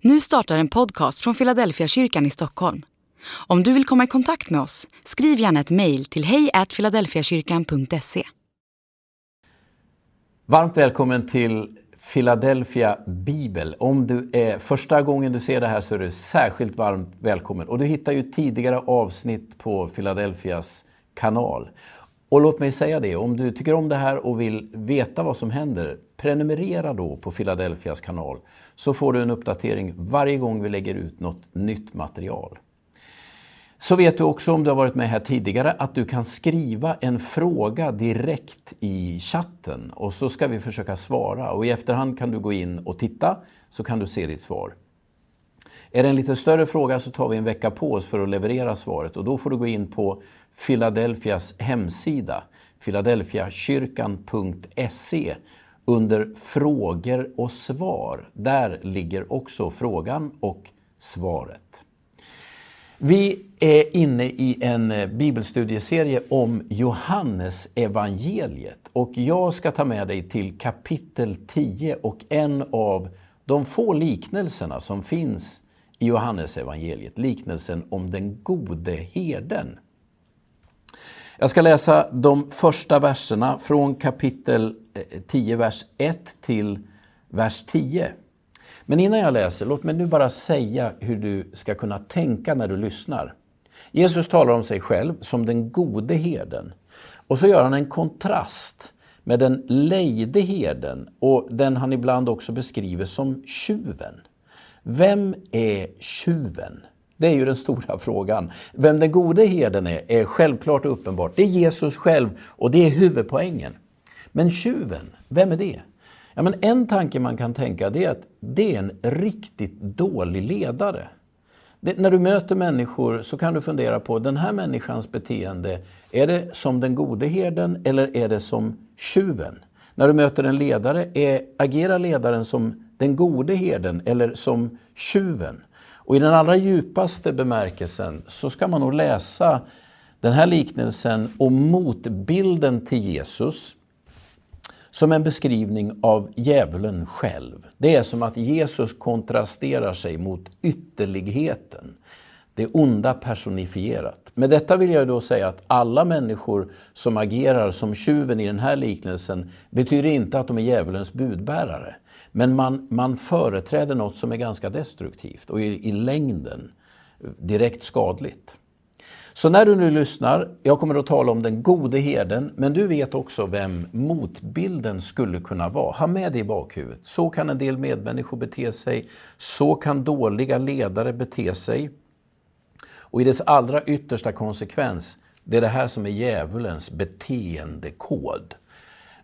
Nu startar en podcast från Philadelphia kyrkan i Stockholm. Om du vill komma i kontakt med oss, skriv gärna ett mejl till hejfiladelfiakyrkan.se. Varmt välkommen till Philadelphia Bibel. Om du är första gången du ser det här så är du särskilt varmt välkommen. Och du hittar ju tidigare avsnitt på Philadelphias kanal. Och låt mig säga det, om du tycker om det här och vill veta vad som händer, prenumerera då på Philadelphias kanal så får du en uppdatering varje gång vi lägger ut något nytt material. Så vet du också om du har varit med här tidigare att du kan skriva en fråga direkt i chatten och så ska vi försöka svara och i efterhand kan du gå in och titta så kan du se ditt svar. Är det en lite större fråga så tar vi en vecka på oss för att leverera svaret och då får du gå in på Philadelphias hemsida, philadelphiakyrkan.se under frågor och svar. Där ligger också frågan och svaret. Vi är inne i en bibelstudieserie om Johannes evangeliet och jag ska ta med dig till kapitel 10 och en av de få liknelserna som finns i Johannes evangeliet, liknelsen om den gode herden. Jag ska läsa de första verserna från kapitel eh, 10, vers 1 till vers 10. Men innan jag läser, låt mig nu bara säga hur du ska kunna tänka när du lyssnar. Jesus talar om sig själv som den gode herden. Och så gör han en kontrast med den lejde herden och den han ibland också beskriver som tjuven. Vem är tjuven? Det är ju den stora frågan. Vem den gode herden är, är självklart och uppenbart. Det är Jesus själv och det är huvudpoängen. Men tjuven, vem är det? Ja, men en tanke man kan tänka det är att det är en riktigt dålig ledare. Det, när du möter människor så kan du fundera på den här människans beteende, är det som den gode herden eller är det som tjuven? När du möter en ledare, är, agerar ledaren som den gode herden eller som tjuven? Och i den allra djupaste bemärkelsen så ska man nog läsa den här liknelsen och motbilden till Jesus som en beskrivning av djävulen själv. Det är som att Jesus kontrasterar sig mot ytterligheten. Det onda personifierat. Med detta vill jag då säga att alla människor som agerar som tjuven i den här liknelsen betyder inte att de är djävulens budbärare. Men man, man företräder något som är ganska destruktivt och i, i längden direkt skadligt. Så när du nu lyssnar, jag kommer att tala om den gode herden, men du vet också vem motbilden skulle kunna vara. Ha med det i bakhuvudet. Så kan en del medmänniskor bete sig, så kan dåliga ledare bete sig. Och i dess allra yttersta konsekvens, det är det här som är djävulens beteendekod.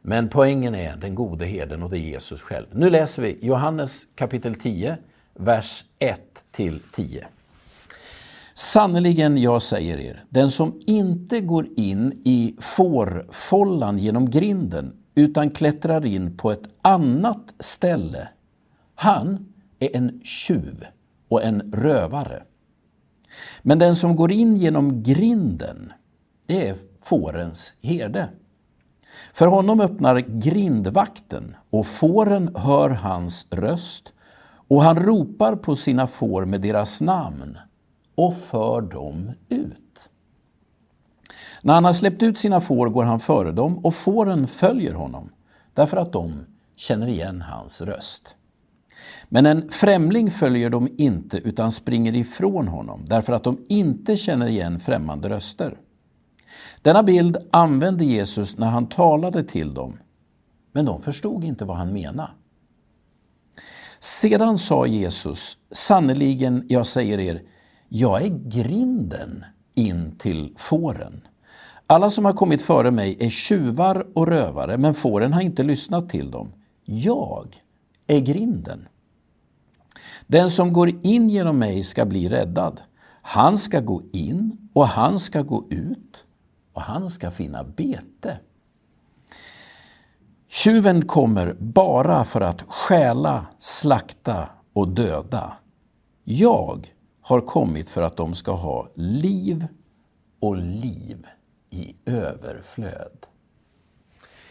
Men poängen är den gode herden och det är Jesus själv. Nu läser vi Johannes kapitel 10, vers 1 till 10. Sannerligen, jag säger er, den som inte går in i fårfållan genom grinden utan klättrar in på ett annat ställe, han är en tjuv och en rövare. Men den som går in genom grinden, det är fårens herde. För honom öppnar grindvakten och fåren hör hans röst och han ropar på sina får med deras namn och för dem ut. När han har släppt ut sina får går han före dem och fåren följer honom därför att de känner igen hans röst. Men en främling följer dem inte utan springer ifrån honom därför att de inte känner igen främmande röster. Denna bild använde Jesus när han talade till dem, men de förstod inte vad han menade. Sedan sa Jesus, sannerligen, jag säger er, jag är grinden in till fåren. Alla som har kommit före mig är tjuvar och rövare, men fåren har inte lyssnat till dem. Jag är grinden. Den som går in genom mig ska bli räddad. Han ska gå in och han ska gå ut och han ska finna bete. Tjuven kommer bara för att stjäla, slakta och döda. Jag har kommit för att de ska ha liv och liv i överflöd.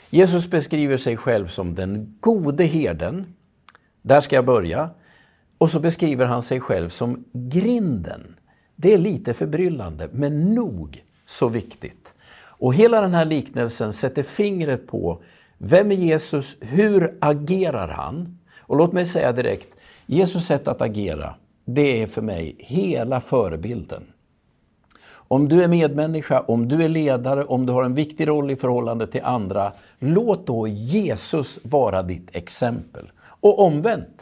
Jesus beskriver sig själv som den gode herden. Där ska jag börja. Och så beskriver han sig själv som grinden. Det är lite förbryllande, men nog så viktigt. Och hela den här liknelsen sätter fingret på vem är Jesus? Hur agerar han? Och låt mig säga direkt, Jesus sätt att agera, det är för mig hela förebilden. Om du är medmänniska, om du är ledare, om du har en viktig roll i förhållande till andra, låt då Jesus vara ditt exempel. Och omvänt,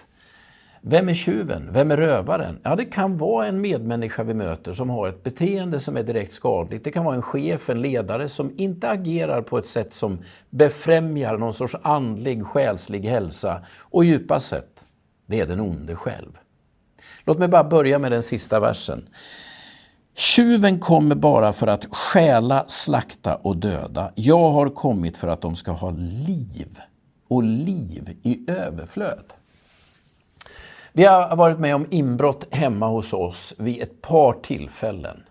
vem är tjuven? Vem är rövaren? Ja, det kan vara en medmänniska vi möter som har ett beteende som är direkt skadligt. Det kan vara en chef, en ledare som inte agerar på ett sätt som befrämjar någon sorts andlig, själslig hälsa. Och djupast sett, det är den onde själv. Låt mig bara börja med den sista versen. Tjuven kommer bara för att stjäla, slakta och döda. Jag har kommit för att de ska ha liv, och liv i överflöd. Vi har varit med om inbrott hemma hos oss vid ett par tillfällen.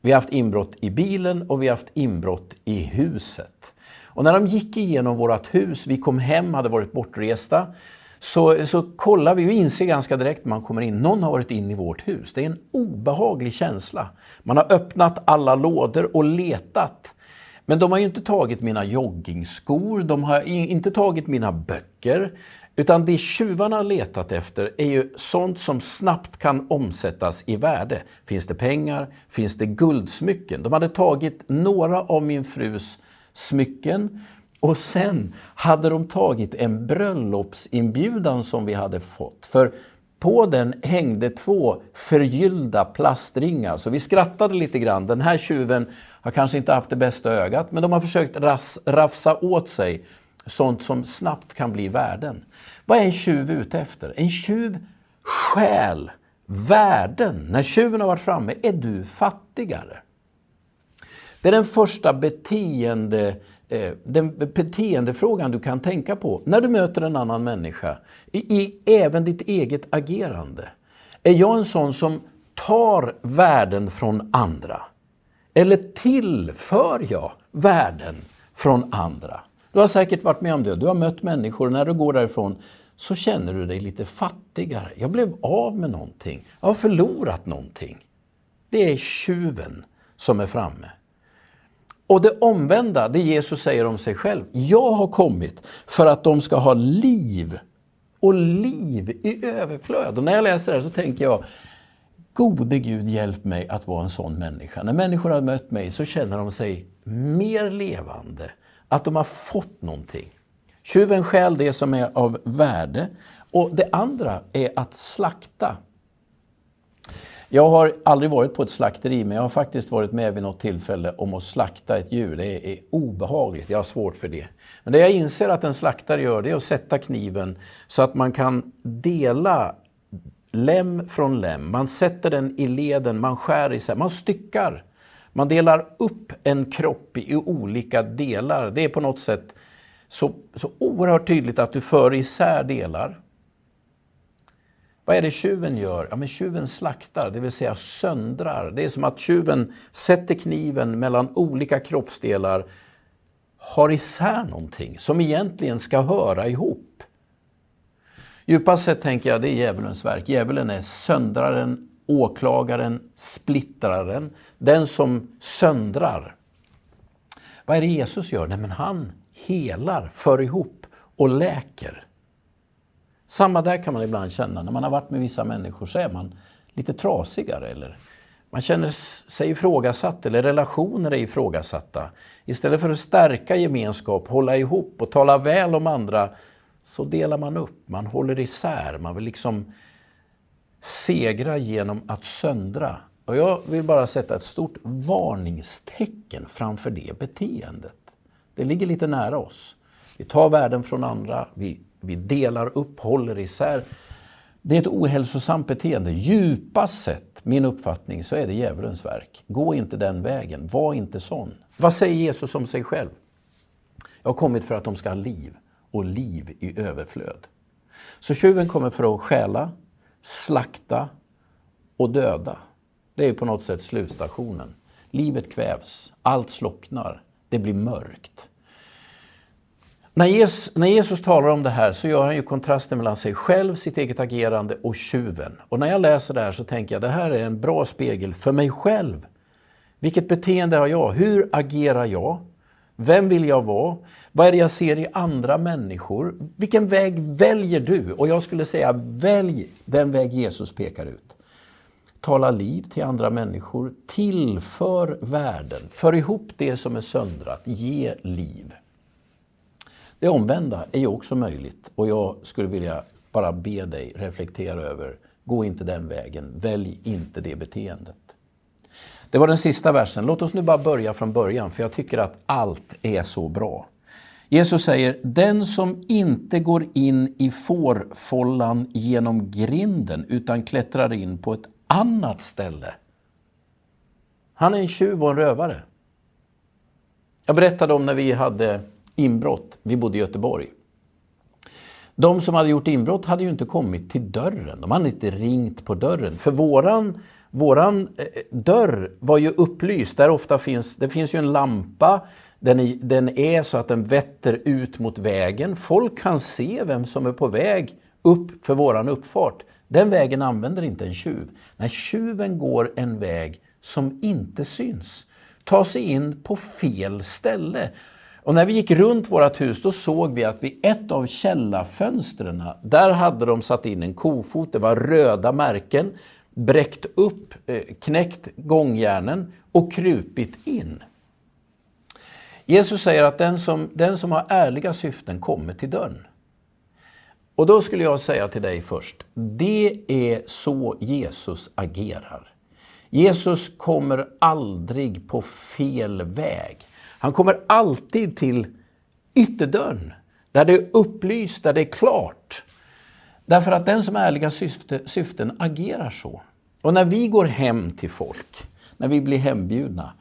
Vi har haft inbrott i bilen och vi har haft inbrott i huset. Och när de gick igenom vårt hus, vi kom hem, hade varit bortresta, så, så kollar vi och inser ganska direkt när man kommer in, någon har varit in i vårt hus. Det är en obehaglig känsla. Man har öppnat alla lådor och letat. Men de har ju inte tagit mina joggingskor, de har inte tagit mina böcker. Utan det tjuvarna har letat efter är ju sånt som snabbt kan omsättas i värde. Finns det pengar? Finns det guldsmycken? De hade tagit några av min frus smycken och sen hade de tagit en bröllopsinbjudan som vi hade fått. För på den hängde två förgyllda plastringar. Så vi skrattade lite grann. Den här tjuven har kanske inte haft det bästa ögat, men de har försökt rafsa åt sig sånt som snabbt kan bli värden. Vad är en tjuv ute efter? En tjuv stjäl värden. När tjuven har varit framme är du fattigare. Det är den första beteende, eh, den beteendefrågan du kan tänka på när du möter en annan människa. I, I även ditt eget agerande. Är jag en sån som tar värden från andra? Eller tillför jag värden från andra? Du har säkert varit med om det. Du har mött människor och när du går därifrån så känner du dig lite fattigare. Jag blev av med någonting. Jag har förlorat någonting. Det är tjuven som är framme. Och det omvända, det Jesus säger om sig själv. Jag har kommit för att de ska ha liv och liv i överflöd. Och när jag läser det här så tänker jag, gode Gud hjälp mig att vara en sån människa. När människor har mött mig så känner de sig mer levande, att de har fått någonting. Tjuven stjäl det som är av värde. Och det andra är att slakta. Jag har aldrig varit på ett slakteri, men jag har faktiskt varit med vid något tillfälle om att slakta ett djur. Det är obehagligt, jag har svårt för det. Men det jag inser att en slaktare gör, det är att sätta kniven så att man kan dela lem från lem. Man sätter den i leden, man skär isär, man styckar. Man delar upp en kropp i olika delar. Det är på något sätt så, så oerhört tydligt att du för isär delar. Vad är det tjuven gör? Ja, men tjuven slaktar, det vill säga söndrar. Det är som att tjuven sätter kniven mellan olika kroppsdelar, har isär någonting som egentligen ska höra ihop. Djupast sett tänker jag det är djävulens verk. Djävulen är söndraren, åklagaren, splittraren, den som söndrar. Vad är det Jesus gör? Nej, men han helar, för ihop och läker. Samma där kan man ibland känna. När man har varit med vissa människor så är man lite trasigare. Eller man känner sig ifrågasatt eller relationer är ifrågasatta. Istället för att stärka gemenskap, hålla ihop och tala väl om andra så delar man upp, man håller isär, man vill liksom segra genom att söndra. Och jag vill bara sätta ett stort varningstecken framför det beteendet. Det ligger lite nära oss. Vi tar värden från andra, vi, vi delar upp, håller isär. Det är ett ohälsosamt beteende. Djupast sett, min uppfattning, så är det djävulens verk. Gå inte den vägen, var inte sån. Vad säger Jesus om sig själv? Jag har kommit för att de ska ha liv, och liv i överflöd. Så tjuven kommer för att stjäla, slakta och döda. Det är på något sätt slutstationen. Livet kvävs, allt slocknar, det blir mörkt. När Jesus, när Jesus talar om det här så gör han ju kontrasten mellan sig själv, sitt eget agerande och tjuven. Och när jag läser det här så tänker jag det här är en bra spegel för mig själv. Vilket beteende har jag? Hur agerar jag? Vem vill jag vara? Vad är det jag ser i andra människor? Vilken väg väljer du? Och jag skulle säga, välj den väg Jesus pekar ut. Tala liv till andra människor, tillför värden, för ihop det som är söndrat, ge liv. Det omvända är ju också möjligt och jag skulle vilja bara be dig reflektera över, gå inte den vägen, välj inte det beteendet. Det var den sista versen. Låt oss nu bara börja från början, för jag tycker att allt är så bra. Jesus säger, den som inte går in i fårfållan genom grinden utan klättrar in på ett annat ställe. Han är en tjuv och en rövare. Jag berättade om när vi hade inbrott. Vi bodde i Göteborg. De som hade gjort inbrott hade ju inte kommit till dörren. De hade inte ringt på dörren. För våran, våran eh, dörr var ju upplyst. Där ofta finns, det finns ju en lampa. Den är, den är så att den vetter ut mot vägen. Folk kan se vem som är på väg upp för våran uppfart. Den vägen använder inte en tjuv. Nej, tjuven går en väg som inte syns. Ta sig in på fel ställe. Och när vi gick runt vårt hus då såg vi att vid ett av källarfönstren, där hade de satt in en kofot, det var röda märken, bräckt upp, eh, knäckt gångjärnen och krupit in. Jesus säger att den som, den som har ärliga syften kommer till dörren. Och då skulle jag säga till dig först, det är så Jesus agerar. Jesus kommer aldrig på fel väg. Han kommer alltid till ytterdörren, där det är upplyst, där det är klart. Därför att den som har ärliga syfte, syften agerar så. Och när vi går hem till folk, när vi blir hembjudna,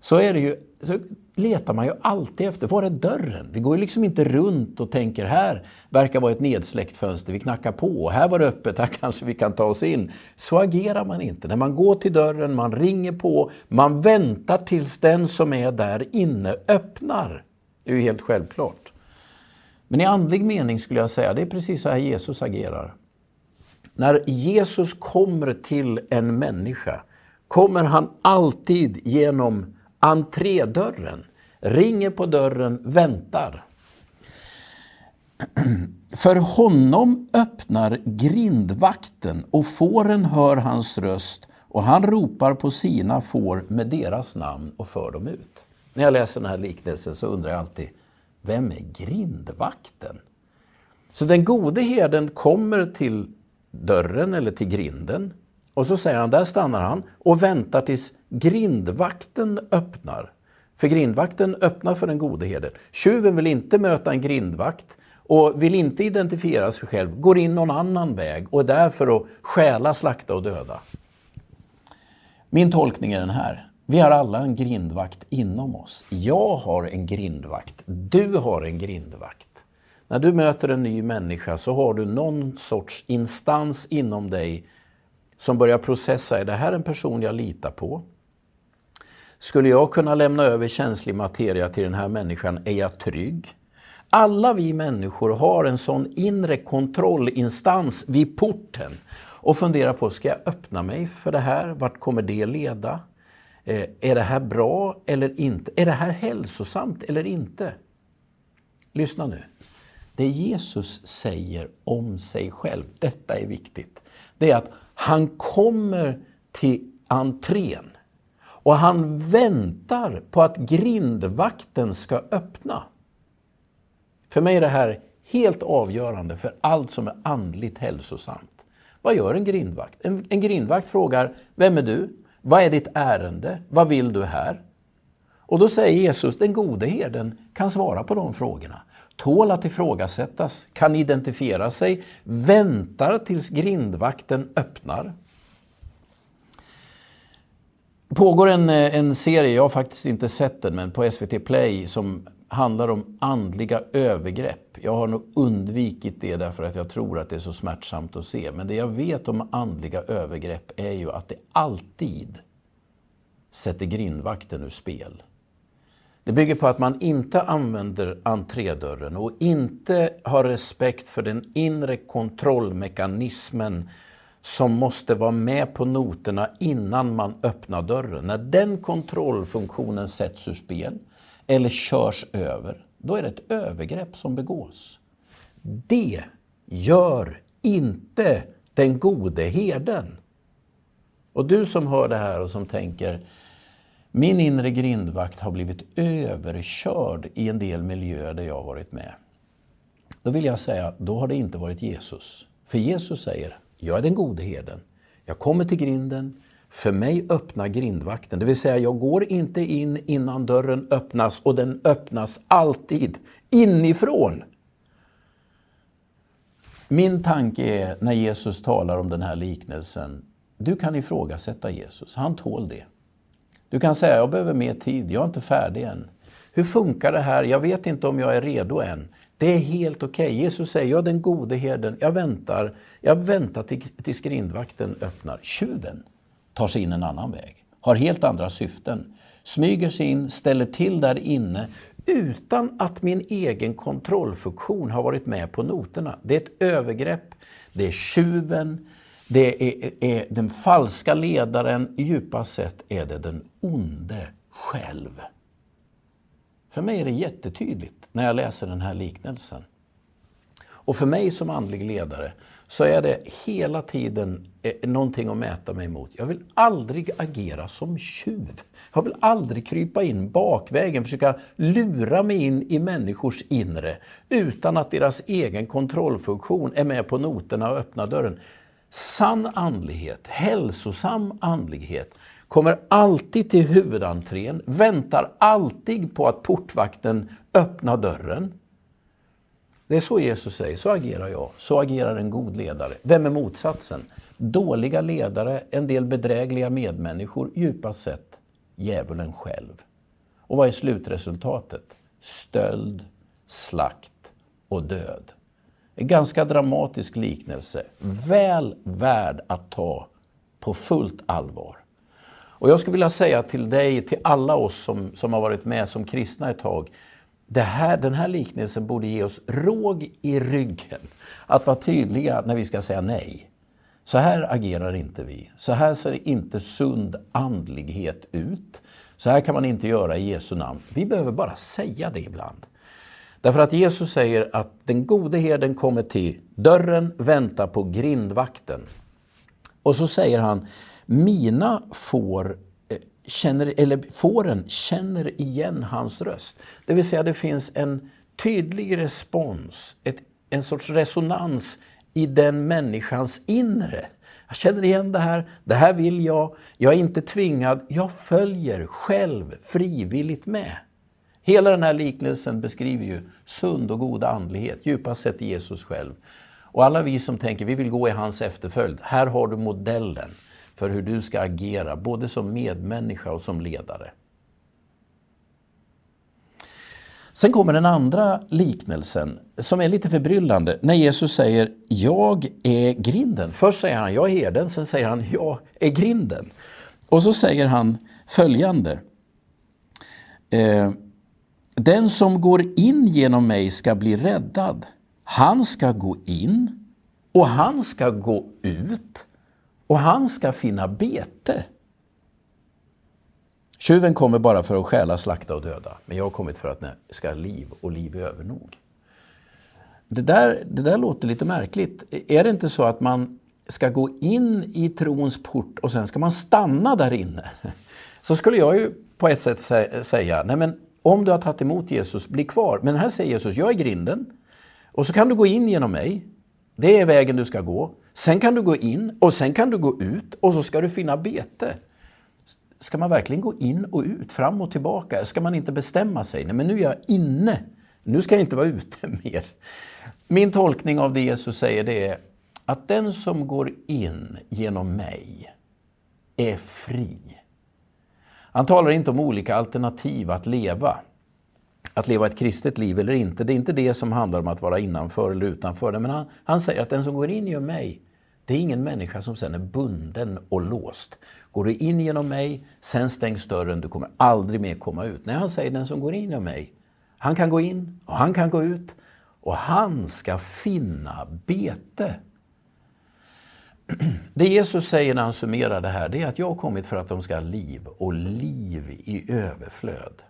så, är det ju, så letar man ju alltid efter, var är dörren? Vi går ju liksom inte runt och tänker, här verkar vara ett nedsläckt fönster, vi knackar på, här var det öppet, här kanske vi kan ta oss in. Så agerar man inte. När man går till dörren, man ringer på, man väntar tills den som är där inne öppnar. Det är ju helt självklart. Men i andlig mening skulle jag säga, det är precis så här Jesus agerar. När Jesus kommer till en människa kommer han alltid genom entrédörren, ringer på dörren, väntar. För honom öppnar grindvakten och fåren hör hans röst och han ropar på sina får med deras namn och för dem ut. När jag läser den här liknelsen så undrar jag alltid, vem är grindvakten? Så den gode herden kommer till dörren eller till grinden och så säger han, där stannar han och väntar tills grindvakten öppnar. För grindvakten öppnar för den gode herden. Tjuven vill inte möta en grindvakt och vill inte identifiera sig själv, går in någon annan väg och är där för att stjäla, slakta och döda. Min tolkning är den här. Vi har alla en grindvakt inom oss. Jag har en grindvakt. Du har en grindvakt. När du möter en ny människa så har du någon sorts instans inom dig som börjar processa, är det här en person jag litar på? Skulle jag kunna lämna över känslig materia till den här människan? Är jag trygg? Alla vi människor har en sån inre kontrollinstans vid porten och funderar på, ska jag öppna mig för det här? Vart kommer det leda? Eh, är det här bra eller inte? Är det här hälsosamt eller inte? Lyssna nu. Det Jesus säger om sig själv, detta är viktigt, det är att han kommer till entrén och han väntar på att grindvakten ska öppna. För mig är det här helt avgörande för allt som är andligt hälsosamt. Vad gör en grindvakt? En, en grindvakt frågar, vem är du? Vad är ditt ärende? Vad vill du här? Och då säger Jesus, den gode herden kan svara på de frågorna. Tål att ifrågasättas, kan identifiera sig, väntar tills grindvakten öppnar. Det pågår en, eh, en serie, jag har faktiskt inte sett den, men på SVT Play som handlar om andliga övergrepp. Jag har nog undvikit det därför att jag tror att det är så smärtsamt att se. Men det jag vet om andliga övergrepp är ju att det alltid sätter grindvakten ur spel. Det bygger på att man inte använder entrédörren och inte har respekt för den inre kontrollmekanismen som måste vara med på noterna innan man öppnar dörren. När den kontrollfunktionen sätts ur spel eller körs över, då är det ett övergrepp som begås. Det gör inte den gode herden. Och du som hör det här och som tänker, min inre grindvakt har blivit överkörd i en del miljöer där jag har varit med. Då vill jag säga, då har det inte varit Jesus. För Jesus säger, jag är den gode herden. Jag kommer till grinden, för mig öppnar grindvakten. Det vill säga, jag går inte in innan dörren öppnas och den öppnas alltid inifrån. Min tanke är när Jesus talar om den här liknelsen, du kan ifrågasätta Jesus, han tål det. Du kan säga, jag behöver mer tid, jag är inte färdig än. Hur funkar det här? Jag vet inte om jag är redo än. Det är helt okej. Okay. Jesus säger, jag är den gode herden, jag väntar, jag väntar tills grindvakten öppnar. Tjuven tar sig in en annan väg, har helt andra syften. Smyger sig in, ställer till där inne utan att min egen kontrollfunktion har varit med på noterna. Det är ett övergrepp, det är tjuven, det är, är den falska ledaren, djupast sett är det den onde själv. För mig är det jättetydligt när jag läser den här liknelsen. Och för mig som andlig ledare så är det hela tiden eh, någonting att mäta mig mot. Jag vill aldrig agera som tjuv. Jag vill aldrig krypa in bakvägen, försöka lura mig in i människors inre utan att deras egen kontrollfunktion är med på noterna och öppnar dörren. Sann andlighet, hälsosam andlighet, kommer alltid till huvudentrén, väntar alltid på att portvakten öppnar dörren. Det är så Jesus säger, så agerar jag, så agerar en god ledare. Vem är motsatsen? Dåliga ledare, en del bedrägliga medmänniskor, djupast sett djävulen själv. Och vad är slutresultatet? Stöld, slakt och död. En ganska dramatisk liknelse, väl värd att ta på fullt allvar. Och jag skulle vilja säga till dig, till alla oss som, som har varit med som kristna ett tag, här, den här liknelsen borde ge oss råg i ryggen att vara tydliga när vi ska säga nej. Så här agerar inte vi. Så här ser inte sund andlighet ut. Så här kan man inte göra i Jesu namn. Vi behöver bara säga det ibland. Därför att Jesus säger att den gode herden kommer till dörren, väntar på grindvakten. Och så säger han, mina får känner, eller fåren känner igen hans röst. Det vill säga det finns en tydlig respons, ett, en sorts resonans i den människans inre. Jag känner igen det här, det här vill jag, jag är inte tvingad, jag följer själv frivilligt med. Hela den här liknelsen beskriver ju sund och god andlighet, djupast sett Jesus själv. Och alla vi som tänker vi vill gå i hans efterföljd, här har du modellen för hur du ska agera, både som medmänniska och som ledare. Sen kommer den andra liknelsen som är lite förbryllande. När Jesus säger ”Jag är grinden”. Först säger han ”Jag är herden”, sen säger han ”Jag är grinden”. Och så säger han följande. Eh, den som går in genom mig ska bli räddad. Han ska gå in och han ska gå ut och han ska finna bete. Tjuven kommer bara för att stjäla, slakta och döda, men jag har kommit för att ska ha liv och liv är övernog. Det där, det där låter lite märkligt. Är det inte så att man ska gå in i trons port och sen ska man stanna där inne? Så skulle jag ju på ett sätt säga, nej men om du har tagit emot Jesus, bli kvar. Men här säger Jesus, jag är grinden. Och så kan du gå in genom mig. Det är vägen du ska gå. Sen kan du gå in och sen kan du gå ut och så ska du finna bete. Ska man verkligen gå in och ut, fram och tillbaka? Ska man inte bestämma sig? Nej, men nu är jag inne. Nu ska jag inte vara ute mer. Min tolkning av det Jesus säger det är att den som går in genom mig är fri. Han talar inte om olika alternativ att leva. Att leva ett kristet liv eller inte, det är inte det som handlar om att vara innanför eller utanför. Men han, han säger att den som går in genom mig, Det är ingen människa som sen är bunden och låst. Går du in genom mig, sen stängs dörren, du kommer aldrig mer komma ut. Nej, han säger den som går in genom mig, han kan gå in och han kan gå ut och han ska finna bete. Det Jesus säger när han summerar det här, det är att jag har kommit för att de ska ha liv och liv i överflöd.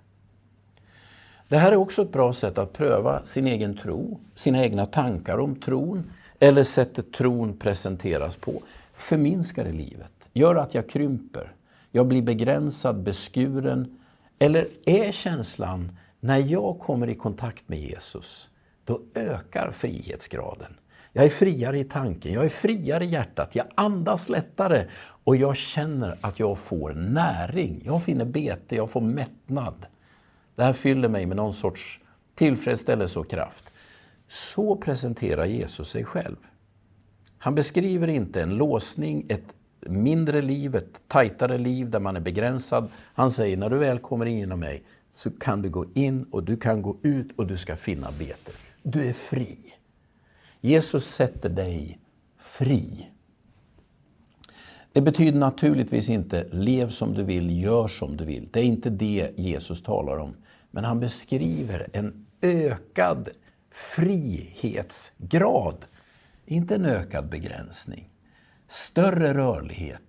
Det här är också ett bra sätt att pröva sin egen tro, sina egna tankar om tron eller sättet tron presenteras på. Förminskar det livet? Gör att jag krymper? Jag blir begränsad, beskuren? Eller är känslan, när jag kommer i kontakt med Jesus, då ökar frihetsgraden. Jag är friare i tanken, jag är friare i hjärtat, jag andas lättare och jag känner att jag får näring. Jag finner bete, jag får mättnad. Det här fyller mig med någon sorts tillfredsställelse och kraft. Så presenterar Jesus sig själv. Han beskriver inte en låsning, ett mindre liv, ett tajtare liv där man är begränsad. Han säger, när du väl kommer in genom mig så kan du gå in och du kan gå ut och du ska finna bete. Du är fri. Jesus sätter dig fri. Det betyder naturligtvis inte lev som du vill, gör som du vill. Det är inte det Jesus talar om. Men han beskriver en ökad frihetsgrad. Inte en ökad begränsning. Större rörlighet,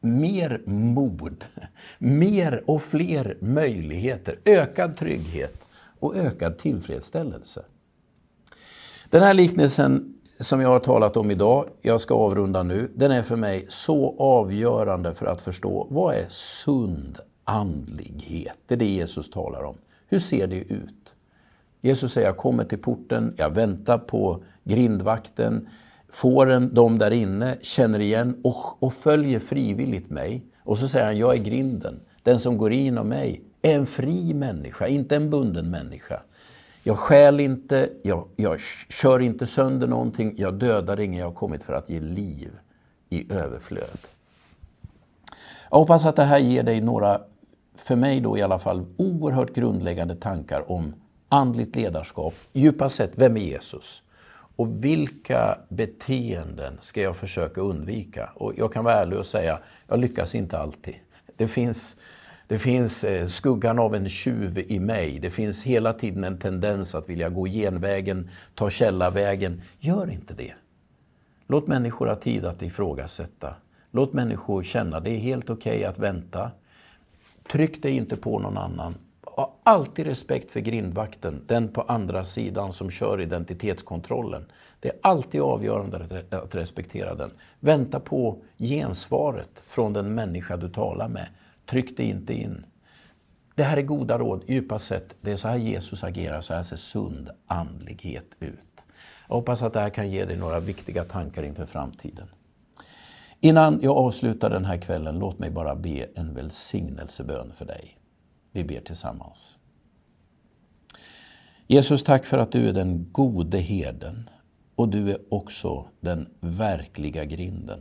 mer mod, mer och fler möjligheter, ökad trygghet och ökad tillfredsställelse. Den här liknelsen som jag har talat om idag, jag ska avrunda nu, den är för mig så avgörande för att förstå vad är sund andlighet? Det är det Jesus talar om. Hur ser det ut? Jesus säger, jag kommer till porten, jag väntar på grindvakten, fåren, de där inne, känner igen och, och följer frivilligt mig. Och så säger han, jag är grinden. Den som går in av mig är en fri människa, inte en bunden människa. Jag stjäl inte, jag, jag kör inte sönder någonting, jag dödar ingen, jag har kommit för att ge liv i överflöd. Jag hoppas att det här ger dig några, för mig då i alla fall, oerhört grundläggande tankar om andligt ledarskap. Djupast sett, vem är Jesus? Och vilka beteenden ska jag försöka undvika? Och jag kan vara ärlig och säga, jag lyckas inte alltid. Det finns det finns eh, skuggan av en tjuv i mig. Det finns hela tiden en tendens att vilja gå genvägen, ta källarvägen. Gör inte det. Låt människor ha tid att ifrågasätta. Låt människor känna det är helt okej okay att vänta. Tryck dig inte på någon annan. Ha alltid respekt för grindvakten, den på andra sidan som kör identitetskontrollen. Det är alltid avgörande att respektera den. Vänta på gensvaret från den människa du talar med. Tryck dig inte in. Det här är goda råd, djupast sett. Det är så här Jesus agerar, så här ser sund andlighet ut. Jag hoppas att det här kan ge dig några viktiga tankar inför framtiden. Innan jag avslutar den här kvällen, låt mig bara be en välsignelsebön för dig. Vi ber tillsammans. Jesus, tack för att du är den gode herden och du är också den verkliga grinden.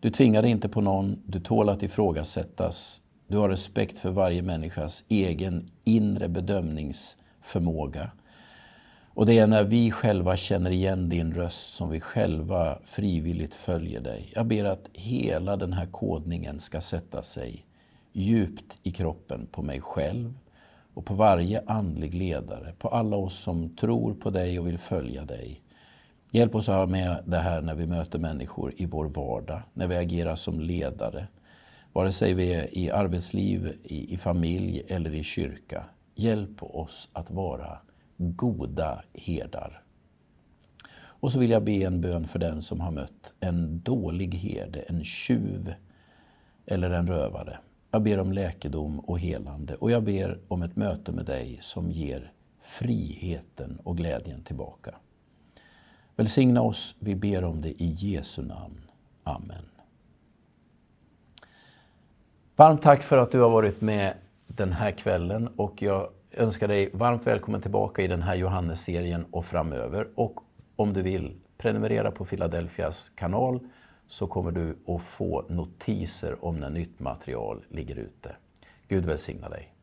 Du tvingar dig inte på någon, du tål att ifrågasättas. Du har respekt för varje människas egen inre bedömningsförmåga. Och det är när vi själva känner igen din röst som vi själva frivilligt följer dig. Jag ber att hela den här kodningen ska sätta sig djupt i kroppen på mig själv och på varje andlig ledare, på alla oss som tror på dig och vill följa dig. Hjälp oss att ha med det här när vi möter människor i vår vardag, när vi agerar som ledare. Vare sig vi är i arbetsliv, i, i familj eller i kyrka. Hjälp oss att vara goda herdar. Och så vill jag be en bön för den som har mött en dålig herde, en tjuv eller en rövare. Jag ber om läkedom och helande och jag ber om ett möte med dig som ger friheten och glädjen tillbaka. Välsigna oss, vi ber om det i Jesu namn. Amen. Varmt tack för att du har varit med den här kvällen och jag önskar dig varmt välkommen tillbaka i den här Johannes-serien och framöver. Och om du vill, prenumerera på Philadelphias kanal så kommer du att få notiser om när nytt material ligger ute. Gud välsigna dig.